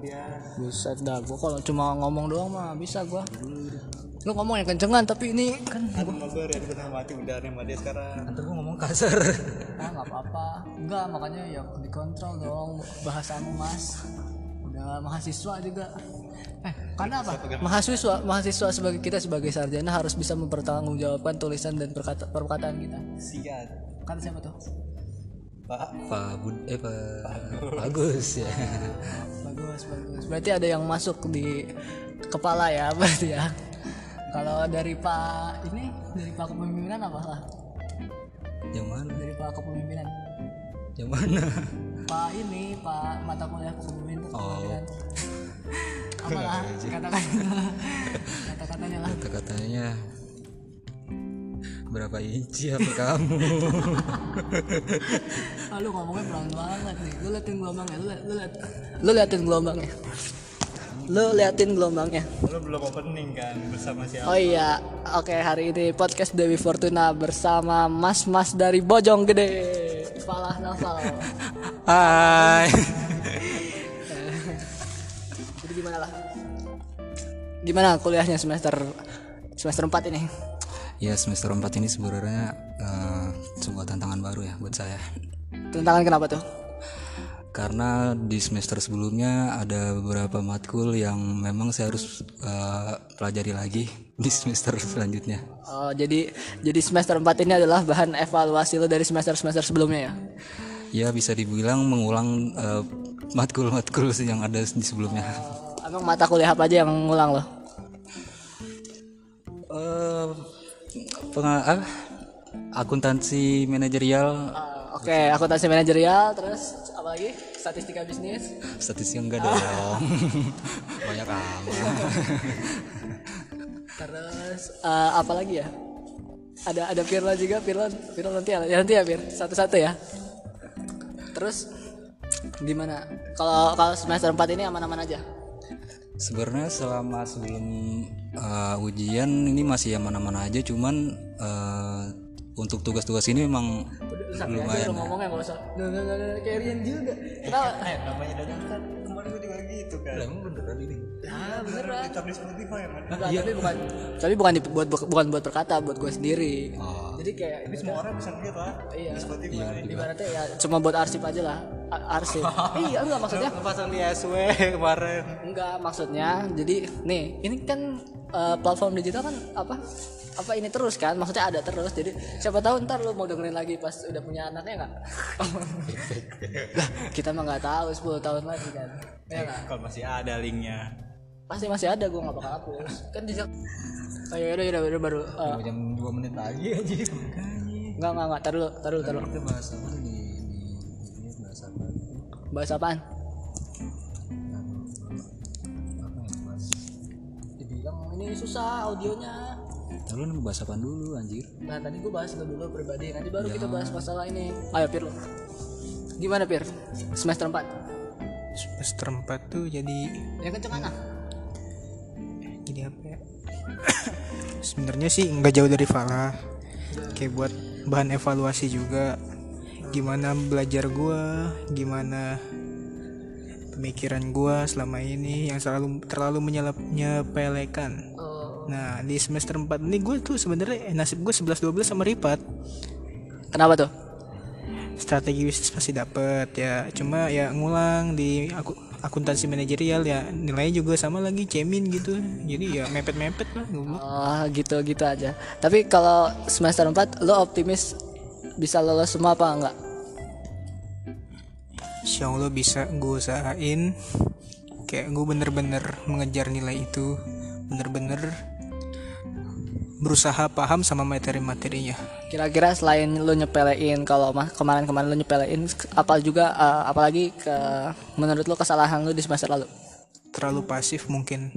dia Buset dah, gua kalau cuma ngomong doang mah bisa gua. Lu ngomong yang kencengan tapi ini kan kan sama gue Rian gue mati udah sama dia sekarang Ntar gue ngomong kasar. ah nggak apa-apa. Enggak, makanya ya dikontrol dong bahasamu, Mas. Udah mahasiswa juga. Eh, karena apa? Mahasiswa, mahasiswa sebagai kita sebagai sarjana harus bisa mempertanggungjawabkan tulisan dan perkata, perkataan kita. sian Kata siapa tuh? Pak Pak Bud eh Pak bagus ya. Bagus, bagus. Berarti ada yang masuk di kepala ya, berarti ya. Kalau dari Pak ini, dari Pak kepemimpinan apa lah? Yang mana? Dari Pak kepemimpinan. Yang mana? Pak ini, Pak mata kuliah kepemimpinan. kepemimpinan. Apa lah? Katakan. Kata-katanya lah. Kata-katanya berapa inci HP kamu? Ah, lu ngomongnya pelan banget nih. Lu liatin gelombangnya, lu liat, lu liat. Lu liatin gelombangnya. Lu liatin gelombangnya. lo belum opening kan bersama siapa Oh iya, oke hari ini podcast Dewi Fortuna bersama mas-mas dari Bojong Gede. Falah Nafal. Hai. Jadi gimana lah? Gimana kuliahnya semester semester 4 ini? Ya semester 4 ini sebenarnya eh, sebuah tantangan baru ya buat saya. Tantangan kenapa tuh? Karena di semester sebelumnya ada beberapa matkul yang memang saya harus eh, pelajari lagi di semester selanjutnya. Oh, jadi jadi semester 4 ini adalah bahan evaluasi lo dari semester-semester sebelumnya ya. Ya bisa dibilang mengulang eh, matkul-matkul yang ada di sebelumnya. Emang mata kuliah apa aja yang ngulang lo? Eh, penga- akuntansi manajerial Ah, Oke, akuntansi manajerial, terus apa lagi? Statistika bisnis. statistik enggak dong banyak amat Terus eh, apa lagi ya? Ada ada Pirlo juga, Pirlo, Pirlo nanti ya, nanti ya Pir, satu-satu ya. Terus gimana? Kalau kalau semester 4 ini aman-aman aja. Sebenarnya selama sebelum uh, ujian ini masih aman-aman aja cuman uh, untuk tugas-tugas ini memang Sampai aja lo ngomongnya nggak usah. Nah, nah, kayak Rian juga. Kenapa? eh namanya dadakan kemarin gue juga gitu kan emang beneran ini Ah, beneran. Di Spotify man Enggak, tapi bukan tapi bukan buat bukan buat berkata, buat gue sendiri. Oh. Jadi kayak tapi semua orang bisa lihat lah iya. di Spotify Ibaratnya ya cuma buat arsip aja lah. A- arsip. iya, enggak maksudnya. pasang di SW kemarin Enggak maksudnya. Jadi nih, ini kan eh, platform digital kan apa? Apa ini terus kan? Maksudnya ada terus. Jadi siapa tahu ntar lu mau dengerin lagi pas udah punya anaknya enggak? lah, kita mah nggak tahu 10 tahun lagi kan. Ya nggak? kalau masih ada linknya Pasti masih ada gua nggak bakal hapus. Kan di Oh, ya udah, udah, udah baru. eh, jam 2 menit lagi aja enggak, enggak, enggak. Tar dulu, tar dulu, tar dulu. kita bahas apa di di ini bahas apa Bahas apaan? Dibilang ini susah audionya. lalu nih bahas apa dulu anjir Nah tadi gue bahas lo dulu pribadi Nanti baru kita bahas masalah ini Ayo Pir lo Gimana Pir? Semester 4 semester 4 tuh jadi Yang kenceng mana? Apa ya sebenarnya sih nggak jauh dari Falah kayak buat bahan evaluasi juga. Gimana belajar gua gimana pemikiran gua selama ini yang selalu terlalu menyepelekan. Oh, nah di semester 4 ini gue tuh sebenarnya eh, nasib gue 11 12 sama Ripat. Kenapa tuh? strategi bisnis pasti dapet ya. Cuma ya ngulang di aku akuntansi manajerial ya nilainya juga sama lagi cemin gitu. Jadi ya mepet mepet lah goblok. Oh gitu-gitu aja. Tapi kalau semester 4 Lo optimis Bisa lolos semua apa enggak? Insya Allah bisa gue usahain. Kayak gue bener-bener mengejar nilai itu. Bener-bener berusaha paham sama materi-materinya Kira-kira selain lo nyepelein Kalau ma- kemarin-kemarin lo nyepelein Apa juga eh, Apalagi ke Menurut lo kesalahan lo di semester lalu? Terlalu pasif mungkin.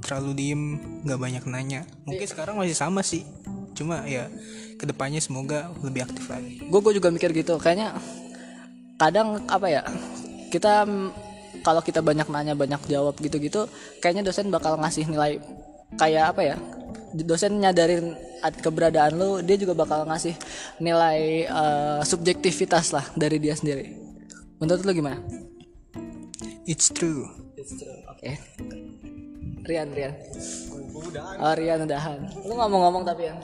Terlalu diem nggak banyak nanya. Mungkin sekarang masih sama sih. Cuma ya ke depannya semoga lebih aktif lagi. Gue gue juga mikir gitu. Kayaknya kadang apa ya kita kalau kita banyak nanya banyak jawab gitu-gitu kayaknya dosen bakal ngasih nilai kayak apa ya dosen nyadarin ad- keberadaan lu dia juga bakal ngasih nilai eh, subjektivitas lah dari dia sendiri menurut lu gimana it's true Oke. Rian, Rian. Oh, Rian udahan. Lu nggak mau ngomong tapi ya?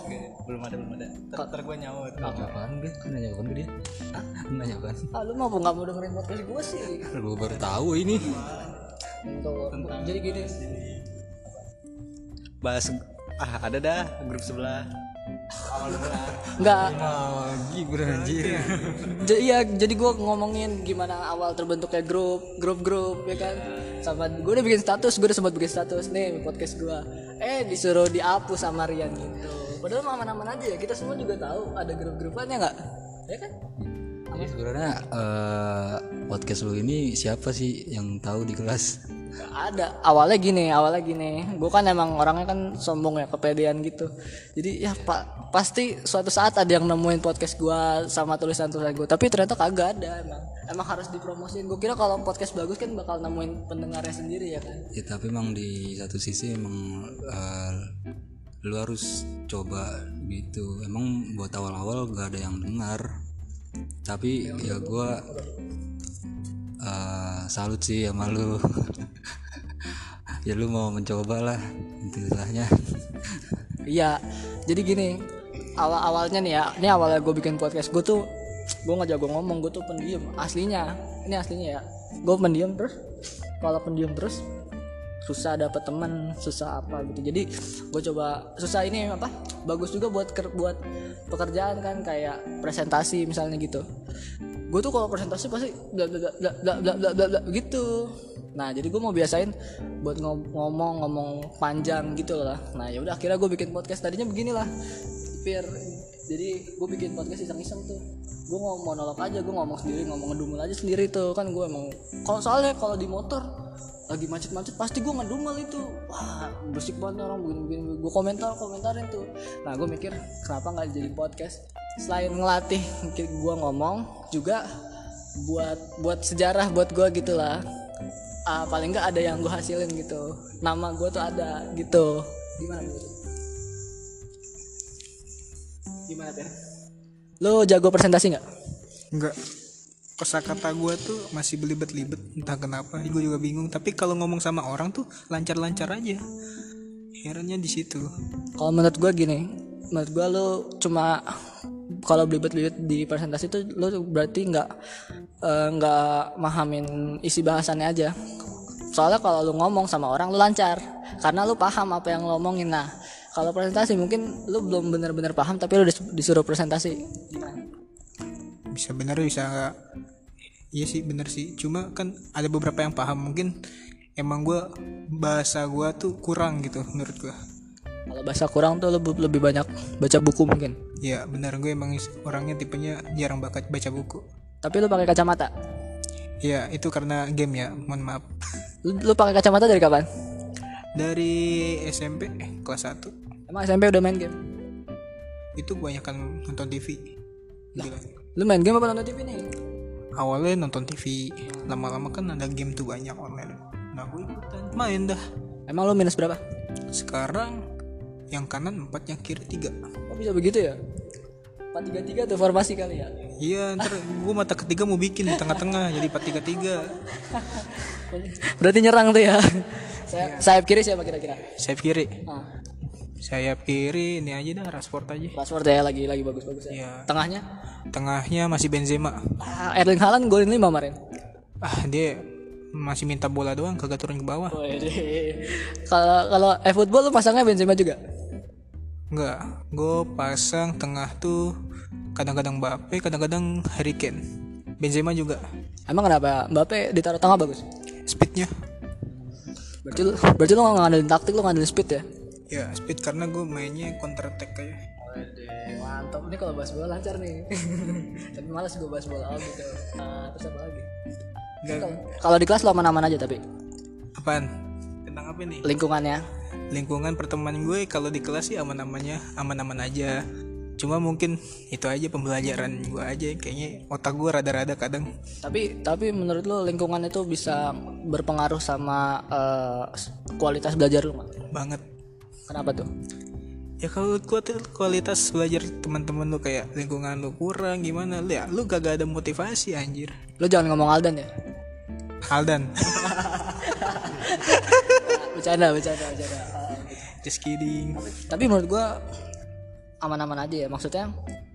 belum ada belum ada ntar, gue nyaut apaan gue nanya apaan ke dia nanya apaan Ah, lu mau nggak mau dengerin podcast gue sih? gue baru tahu ini Tuh, jadi gini. Bahas ah ada dah grup sebelah Enggak. lagi beranjir iya, jadi gue ngomongin gimana awal terbentuknya grup, grup-grup ya kan. Sama gue udah bikin status, gue udah sempat bikin status nih podcast gue. Eh disuruh dihapus sama Rian gitu. Padahal mah aman-aman aja ya. Kita semua juga tahu ada grup-grupannya nggak? Ya kan? jadi sebenarnya eh, podcast lu ini siapa sih yang tahu di kelas Gak ada. Awalnya gini, awalnya gini. Gue kan emang orangnya kan sombong ya, kepedean gitu. Jadi ya pak pasti suatu saat ada yang nemuin podcast gue sama tulisan-tulisan gue. Tapi ternyata kagak ada emang. Emang harus dipromosiin. Gue kira kalau podcast bagus kan bakal nemuin pendengarnya sendiri ya kan. ya tapi emang di satu sisi emang eh, lu harus coba gitu emang buat awal-awal gak ada yang dengar tapi ya gua eh, salut sih sama lu ya lu mau mencoba lah intinya Iya. Jadi gini, awal-awalnya nih ya, ini awalnya gue bikin podcast gue tuh gue nggak jago ngomong, gue tuh pendiam. Aslinya, ini aslinya ya. Gue pendiam terus. Kalau pendiam terus susah dapet teman, susah apa gitu. Jadi gue coba susah ini apa? Bagus juga buat ker- buat pekerjaan kan kayak presentasi misalnya gitu. Gue tuh kalau presentasi pasti bla bla bla bla bla bla bla bla gitu. Nah jadi gue mau biasain buat ngom- ngomong ngomong panjang gitu lah. Nah ya udah akhirnya gue bikin podcast tadinya beginilah. Biar jadi gue bikin podcast iseng-iseng tuh. Gue ngomong monolog aja, gue ngomong sendiri, ngomong ngedumel aja sendiri tuh. Kan gue emang. Kalau soalnya kalau di motor lagi macet-macet pasti gue ngedumel itu. Wah bersik banget orang begini-begini gue komentar komentarin tuh. Nah gue mikir kenapa nggak jadi podcast? Selain ngelatih gue ngomong juga buat buat sejarah buat gue gitu lah. Ah, paling nggak ada yang gue hasilin gitu. Nama gue tuh ada gitu. Gimana menurut? Gimana Ter? lo jago presentasi nggak Enggak. Kosakata gue tuh masih belibet-libet entah kenapa. Gue juga bingung. Tapi kalau ngomong sama orang tuh lancar-lancar aja. Herannya di situ. kalau menurut gue gini menurut gue lo cuma kalau belibet-belibet di presentasi tuh lo tuh berarti nggak eh, nggak mahamin isi bahasannya aja soalnya kalau lo ngomong sama orang lo lancar karena lo paham apa yang lo omongin nah kalau presentasi mungkin lo belum benar-benar paham tapi dis- disuruh presentasi Bisa bener bisa nggak? Iya sih bener sih. Cuma kan ada beberapa yang paham. Mungkin emang gue bahasa gue tuh kurang gitu menurut gue. kalau bahasa kurang tuh bu- lebih banyak baca buku mungkin Ya bener gue emang orangnya tipenya jarang bakat baca buku. tapi lo pakai kacamata Ya itu karena game ya. Mohon maaf. lo, lo pakai kacamata dari kapan Dari SMP eh, kelas 1 emang SMP udah main game itu kebanyakan nonton TV. Gila. lo main game apa nonton TV nih awalnya nonton TV lama-lama kan ada game tuh banyak online nah gue ikutan main dah emang lo minus berapa sekarang yang kanan empat yang kiri tiga Kok bisa begitu ya? 433 tuh formasi kali ya. iya ntar gue mata ketiga mau bikin di tengah-tengah jadi empat tiga tiga Berarti nyerang tuh ya. Saya sayap kiri siapa kira-kira? sayap kiri Ah, sayap kiri ini aja dah Rashford aja Rashford ya lagi lagi bagus-bagus ya. Iya. Tengahnya tengahnya masih Benzema ah, Erling Haaland golin 5 kemarin. ah dia masih minta bola doang kagak turun ke bawah Kalau kalau eh football lu pasangnya Benzema juga. enggak gue pasang tengah tuh kadang-kadang Mbappe kadang-kadang Harry Kane Benzema juga Emang kenapa Mbappe ditaruh tengah bagus? speednya Berarti lu berarti lu nggak ngandelin taktik lu ngandelin speed ya? Ya speed karena gue mainnya counter attack kayak Mantap. Ini kalau bahas bola lancar nih. tapi malas gue bahas bola gitu. Ah, terus apa lagi? Kalau- di kelas lo aman-aman aja tapi? Apaan? Tentang apa nih? Lingkungannya? Lingkungan pertemanan gue kalau di kelas sih aman-amannya aman-aman aja. Cuma mungkin itu aja pembelajaran gue aja. Kayaknya otak gue rada-rada kadang. Tapi tapi menurut lo lingkungan itu bisa berpengaruh sama eh, kualitas belajar lo banget Kenapa tuh? ya kalau kuat- kualitas belajar teman-teman lu kayak lingkungan lu kurang gimana? Lu ya lu gak ada motivasi anjir. Lo jangan ngomong Aldan ya. Aldan. Bercanda bercanda bercanda. Just kidding. Tapi menurut gua aman-aman aja ya. Maksudnya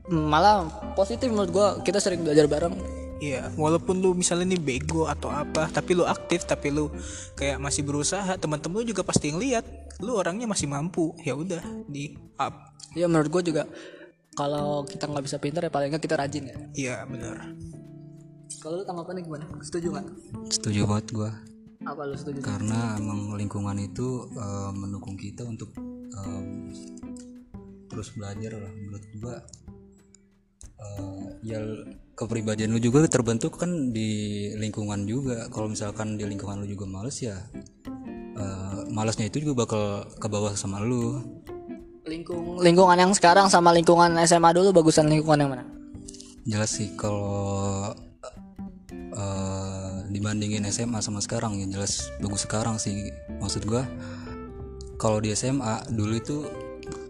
malah positif menurut gua. Kita sering belajar bareng Iya, walaupun lu misalnya nih bego atau apa, tapi lu aktif, tapi lu kayak masih berusaha, teman-teman lu juga pasti ngeliat, lu orangnya masih mampu, ya udah di up. ya menurut gua juga kalau kita nggak bisa pintar ya paling nggak kita rajin ya. Iya benar. kalau lu tanggapannya gimana? Setuju nggak? Setuju banget gua. Apa lu setuju? Karena emang lingkungan itu eh, mendukung kita untuk eh, terus belajar lah. Menurut gua Eh, ya kepribadian lu juga terbentuk kan di lingkungan juga. Kalau misalkan di lingkungan lu juga males ya eh, malesnya itu juga bakal ke bawah sama lu. Lingkung lingkungan yang sekarang sama lingkungan SMA dulu bagusan lingkungan yang mana? Jelas sih kalau eh, dibandingin SMA sama sekarang ya jelas bagus sekarang sih. Maksud gua kalau di SMA dulu itu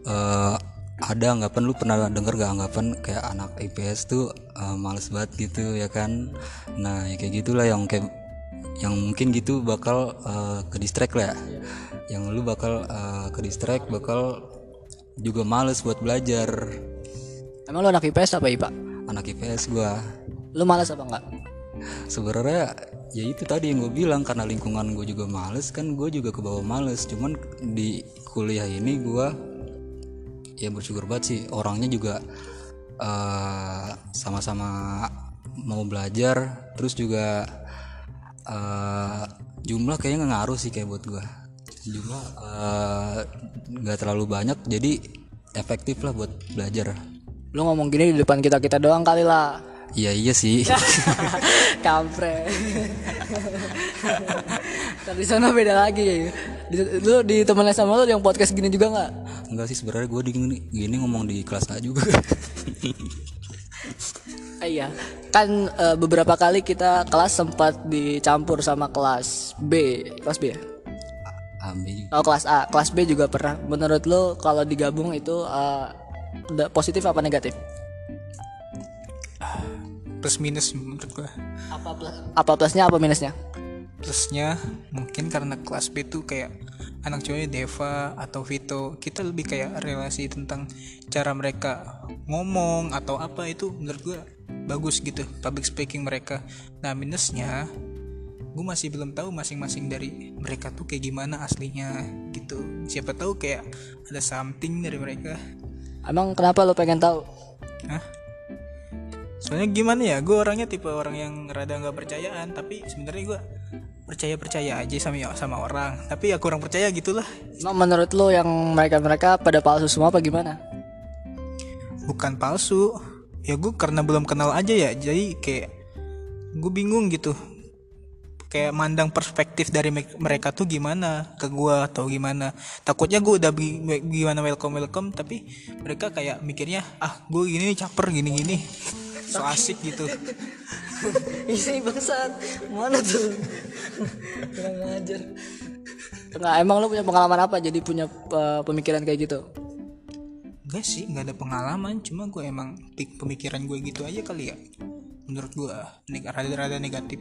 eh, ada anggapan lu pernah denger gak anggapan kayak anak IPS tuh eh, males banget gitu ya kan? Nah ya kayak gitulah yang kayak yang mungkin gitu bakal eh, ke distract lah. Ya yang lu bakal eh, ke distract bakal juga males buat belajar. Emang lu anak IPS apa IPA anak IPS gua. Lu malas apa enggak? Sebenarnya ya itu tadi yang gue bilang karena lingkungan gue juga males kan gue juga ke bawah males. Cuman di kuliah ini gue ya bersyukur banget sih orangnya juga sama-sama mau belajar terus juga eh, jumlah kayaknya nggak ngaruh sih kayak buat gue jumlah eh, nggak terlalu banyak jadi efektif lah buat belajar. Lu ngomong gini di depan kita kita doang kali lah. Iya iya sih. Kampret. Ntar di sana beda lagi lu di temen sama lu yang podcast gini juga nggak? Enggak sih sebenarnya gue di gini, gini ngomong di kelas A juga. Ah, iya. Kan eh, beberapa kali kita kelas sempat dicampur sama kelas B. Kelas B ya? Ambil juga. oh kelas A. Kelas B juga pernah. Menurut lu kalau digabung itu da- positif apa negatif? Plus minus menurut gua. apa plus apa plusnya apa minusnya Plusnya mungkin karena kelas B tuh kayak anak cowoknya Deva atau Vito. Kita lebih kayak relasi tentang cara mereka ngomong atau apa itu menurut gua bagus gitu public speaking mereka. Nah minusnya gue masih belum tahu masing-masing dari mereka tuh kayak gimana aslinya gitu. Siapa tahu kayak ada something dari mereka. Emang kenapa lu pengen tahu? Hah? Soalnya gimana ya, gue orangnya tipe orang yang rada nggak percayaan, tapi sebenarnya gue percaya percaya aja sama sama orang, tapi ya kurang percaya gitulah. Emang menurut lu yang mereka mereka pada palsu semua apa gimana? Bukan palsu, ya gue karena belum kenal aja ya, jadi kayak gue bingung gitu, kayak mandang perspektif dari me- mereka tuh gimana ke gue atau gimana. Takutnya gue udah gimana welcome welcome, tapi mereka kayak mikirnya ah gue gini nih caper gini gini, so asik gitu. Isi bangsat Mana tuh Kurang ngajar Enggak emang lu punya pengalaman apa Jadi punya uh, pemikiran kayak gitu Enggak sih, nggak ada pengalaman. Cuma gue emang pemikiran gue gitu aja kali ya. Menurut gue, neg- rada-rada negatif.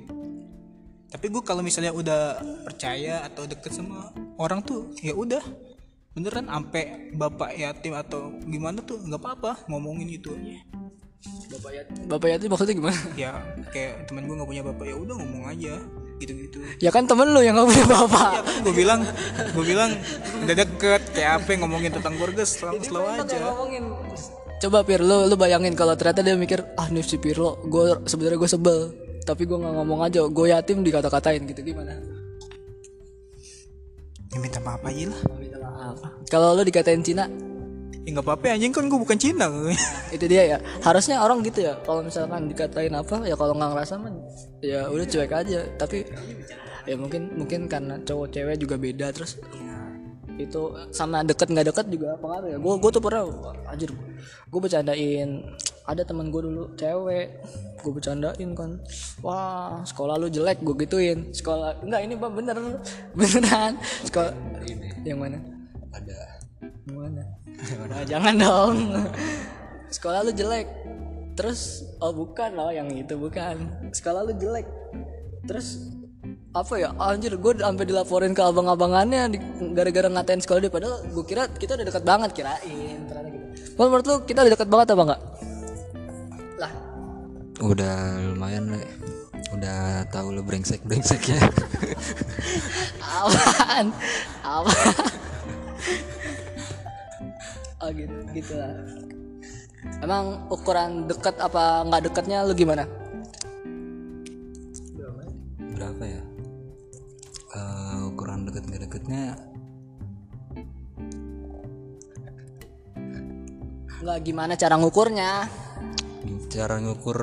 Tapi gue kalau misalnya udah percaya atau deket sama orang tuh, ya udah beneran ampe bapak yatim atau gimana tuh nggak apa-apa ngomongin itu aja. Bapak Yati Bapak Yati maksudnya gimana? Ya kayak teman gue nggak punya bapak. Ya udah ngomong aja. Gitu-gitu. Ya kan temen lu yang gak punya bapak. Ya kan gue bilang, gue bilang udah deket kayak apa ngomongin tentang keluarga slow, slow aja. ngomongin. Coba Pir lu, lu bayangin kalau ternyata dia mikir Ah nih si Pirlo Gue sebenarnya gue sebel. Tapi gue gak ngomong aja Gue yatim dikata-katain gitu Gimana? Ya minta maaf aja lah. Minta maaf Kalau lu dikatain Cina Ya nggak apa-apa anjing kan gue bukan Cina. itu dia ya. Harusnya orang gitu ya. Kalau misalkan dikatain apa ya kalau nggak ngerasa mah ya udah cuek aja. Tapi ya mungkin mungkin karena cowok cewek juga beda terus itu sama deket nggak deket juga pengaruh ya. Gue gue tuh pernah anjir gue bercandain ada teman gue dulu cewek. Gue bercandain kan. Wah sekolah lu jelek gue gituin. Sekolah enggak ini bang bener beneran. Sekolah yang mana? Ada. Yang mana Nah, jangan dong. Sekolah lu jelek. Terus oh bukan loh yang itu bukan. Sekolah lu jelek. Terus apa ya? Anjir gue sampai dilaporin ke abang-abangannya gara-gara ngatain sekolah dia. Padahal gue kira kita udah dekat banget kirain. Ternyata gitu menurut lu kita udah dekat banget apa enggak? Lah. Udah lumayan le udah tahu lo brengsek brengseknya apaan? apa oh gitu gitu lah emang ukuran dekat apa nggak dekatnya lu gimana? Berapa ya? Eh, ukuran deket nggak deketnya? Nggak gimana cara ngukurnya? Cara ngukur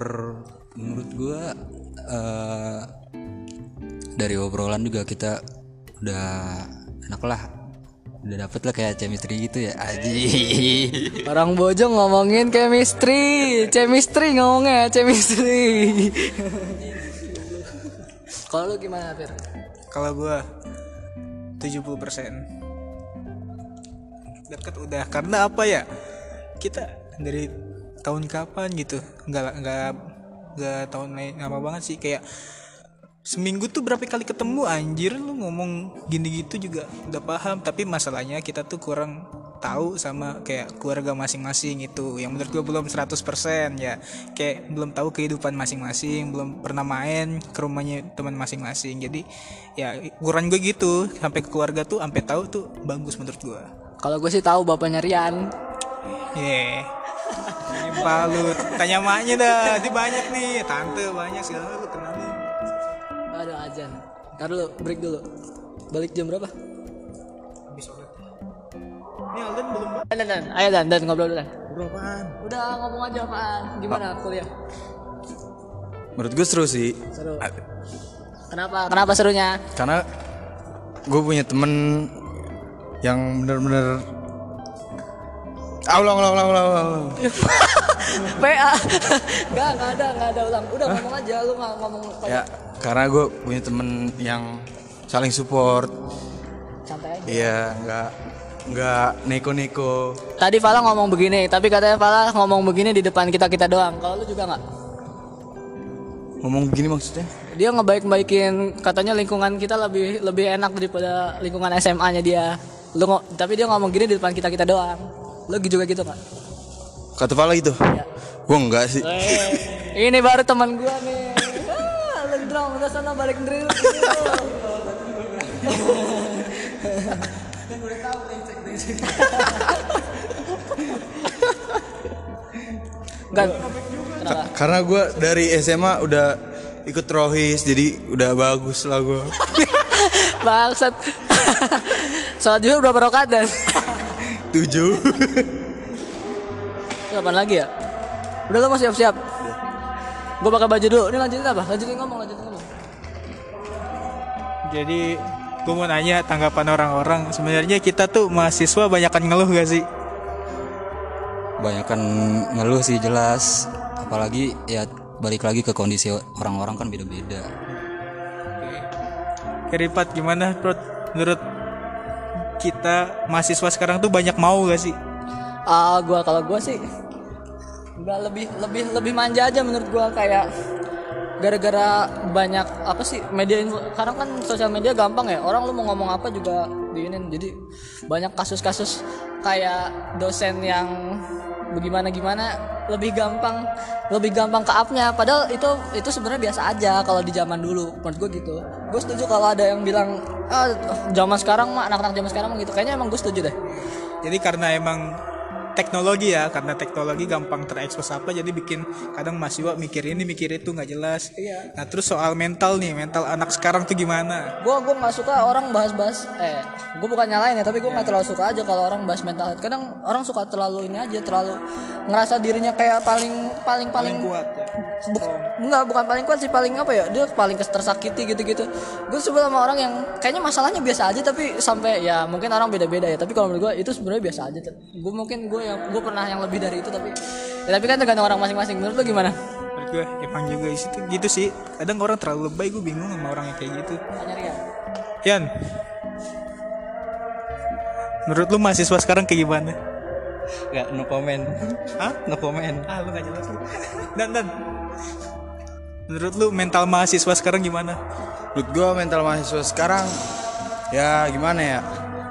menurut gua eh, dari obrolan juga kita udah enak lah udah dapet lah kayak chemistry gitu ya aji orang bojong ngomongin chemistry chemistry ngomongnya chemistry. Kalau lu gimana Fir? Kalau gua 70% Dekat udah karena apa ya? Kita dari tahun kapan gitu? Nggak nggak nggak tahun lain lama banget sih. Kayak seminggu tuh berapa kali ketemu anjir lu ngomong gini gitu juga udah paham tapi masalahnya kita tuh kurang tahu sama kayak keluarga masing-masing itu yang menurut gue belum 100% ya kayak belum tahu kehidupan masing-masing belum pernah main ke rumahnya teman masing-masing jadi ya ukuran gue gitu sampai ke keluarga tuh sampai tahu tuh bagus menurut gue kalau gue sih tahu bapaknya Rian Ye. Ini balut. Tanya maknya dah. Dia banyak nih. Tante banyak segala lu kenalin. Ntar dulu break dulu. Balik jam berapa? Habis sholat. Ini Alden belum dan dan ayo dan dan ngobrol dulu dan. Berapaan? udah ngomong aja apaan? Gimana kuliah? Menurut gue seru sih. seru. A- kenapa? Kenapa serunya? Karena gue punya temen yang bener-bener Ah, ulang, ulang, ulang, ulang, ulang. PA nggak nggak ada nggak ada ulang. Udah ngomong aja lu nggak ngomong Ya, karena gue punya temen yang saling support. santai aja Iya, nggak nggak neko-neko. tadi Fala ngomong begini tapi katanya Fala ngomong begini di depan kita kita doang kalau lu juga nggak Ngomong begini maksudnya? dia ngebaik-baikin katanya lingkungan kita lebih lebih enak daripada lingkungan SMA-nya dia lu tapi dia ngomong gini di depan kita kita doang lu juga gitu nggak Kata Fala gitu? Gue enggak sih. Ini baru teman gua nih. Dong, udah sana balik drill. Kan, kenapa? Karena gue dari SMA udah ikut rohis, jadi udah bagus lah gue. Bangsat. Sholat juga berapa rakaat dan? Tujuh. Kapan lagi ya? Udah lo mau siap-siap? Gue pakai baju dulu. Ini lanjutin apa? Lanjutin ngomong, lanjutin ngomong. Jadi gue mau nanya tanggapan orang-orang sebenarnya kita tuh mahasiswa banyakan ngeluh gak sih? banyakan ngeluh sih jelas apalagi ya balik lagi ke kondisi orang-orang kan beda-beda Keripat gimana? Menurut kita mahasiswa sekarang tuh banyak mau gak sih? Ah, gua kalau gua sih nggak lebih lebih lebih manja aja menurut gua kayak gara-gara banyak apa sih media info sekarang kan sosial media gampang ya orang lu mau ngomong apa juga diinin. Jadi banyak kasus-kasus kayak dosen yang bagaimana gimana lebih gampang lebih gampang ke up-nya. Padahal itu itu sebenarnya biasa aja kalau di zaman dulu menurut gue gitu. Gue setuju kalau ada yang bilang ah zaman sekarang mah anak-anak zaman sekarang mah gitu. Kayaknya emang gue setuju deh. Jadi karena emang teknologi ya, karena teknologi gampang terekspos apa, jadi bikin kadang mahasiswa mikir ini mikir itu nggak jelas. Iya. Nah terus soal mental nih, mental anak sekarang tuh gimana? gue gue nggak suka orang bahas-bahas eh gue bukan nyalain ya tapi gue nggak terlalu suka aja kalau orang bahas mental health kadang orang suka terlalu ini aja terlalu ngerasa dirinya kayak paling paling paling, Kuat ya. Bu- enggak bukan paling kuat sih paling apa ya dia paling tersakiti gitu-gitu gue sebel sama orang yang kayaknya masalahnya biasa aja tapi sampai ya mungkin orang beda-beda ya tapi kalau menurut gue itu sebenarnya biasa aja gue mungkin gue yang gue pernah yang lebih dari itu tapi ya tapi kan tergantung orang masing-masing menurut lu gimana Menurut gue emang juga itu gitu sih. Kadang orang terlalu lebay, gue bingung sama orang yang kayak gitu. Nggak nyari ya Yan, menurut lu mahasiswa sekarang kayak gimana? Gak, no comment. Hah? No comment. Ah lu gak jelas lu. Dan dan Menurut lu mental mahasiswa sekarang gimana? Menurut gua mental mahasiswa sekarang ya gimana ya?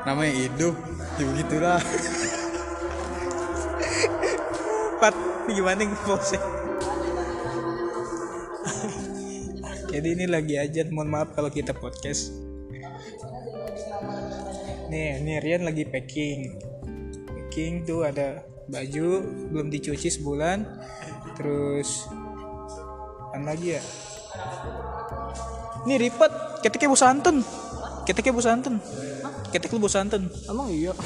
Namanya hidup, ya begitulah. Pat, ini gimana nih bosnya? Jadi ini lagi aja, mohon maaf kalau kita podcast. Nih, nih Rian lagi packing. Packing tuh ada baju belum dicuci sebulan. Terus apa lagi ya? Nih Ripet, ketiknya Bu Santen. Ketiknya Bu Santen. Ketik lu Bu Santen. Emang iya.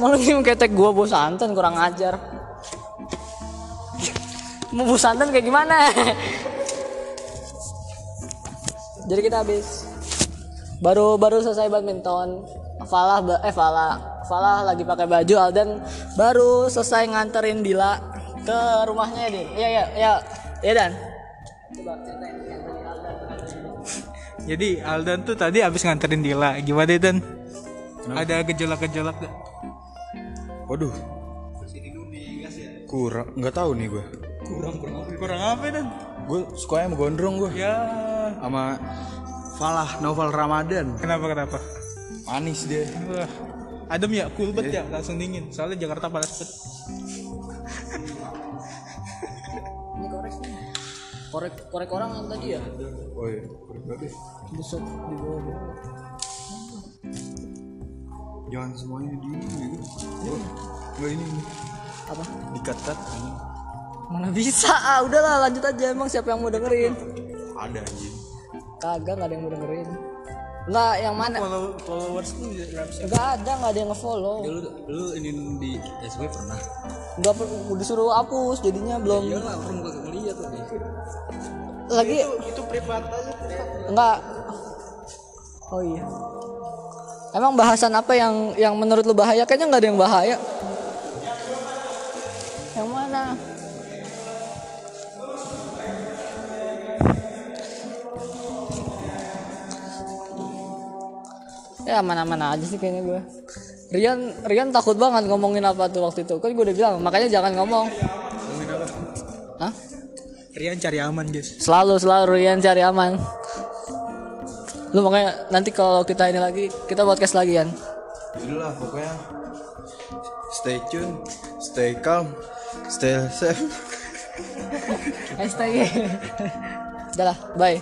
Malu ngium ketek gua bos santan kurang ajar. Mau bos santan kayak gimana? Jadi kita habis baru baru selesai badminton. Falah eh Falah Falah lagi pakai baju Aldan baru selesai nganterin Dila ke rumahnya ya Din. Iya iya iya. Iya Dan. Coba ceritain Aldan. Jadi Aldan tuh tadi abis nganterin Dila. Gimana Dan? Ada gejolak-gejolak gak? Waduh. Kurang, nggak tahu nih gua. Kurang kurang kurang apa Dan? Gue sukanya sama gondrong gua. Ya. Sama Falah Novel Ramadan. Kenapa kenapa? Manis dia. Wah, adem ya, cool banget ya, langsung dingin. Soalnya Jakarta panas banget. Ini korek. Korek korek orang yang tadi ya. Oh iya. Buset di bawah. Jangan semuanya di ini gitu. Enggak ini. ini. Apa? Dikat-kat. Mana bisa? Ah, udahlah lanjut aja. Emang siapa yang mau dengerin? Ada anjing. Kagak nggak ada yang mau dengerin. Enggak, yang mana? Follow followers tuh? Enggak ada, enggak ada yang nge-follow. lu lu ini di SW pernah Enggak disuruh hapus jadinya belum. ya lah orang gak ngeliat tuh Lagi Itu privat aja. enggak. Oh iya. Emang bahasan apa yang yang menurut lu bahaya? Kayaknya nggak ada yang bahaya. Yang mana? Ya mana-mana aja sih kayaknya gue. Rian Rian takut banget ngomongin apa tuh waktu itu. Kan gue udah bilang makanya jangan ngomong. Rian cari aman, guys. Selalu selalu Rian cari aman. Lu makanya nanti kalau kita ini lagi kita podcast lagi kan. Itulah pokoknya. Stay tune, stay calm, stay safe. Hashtag. Udah lah, bye.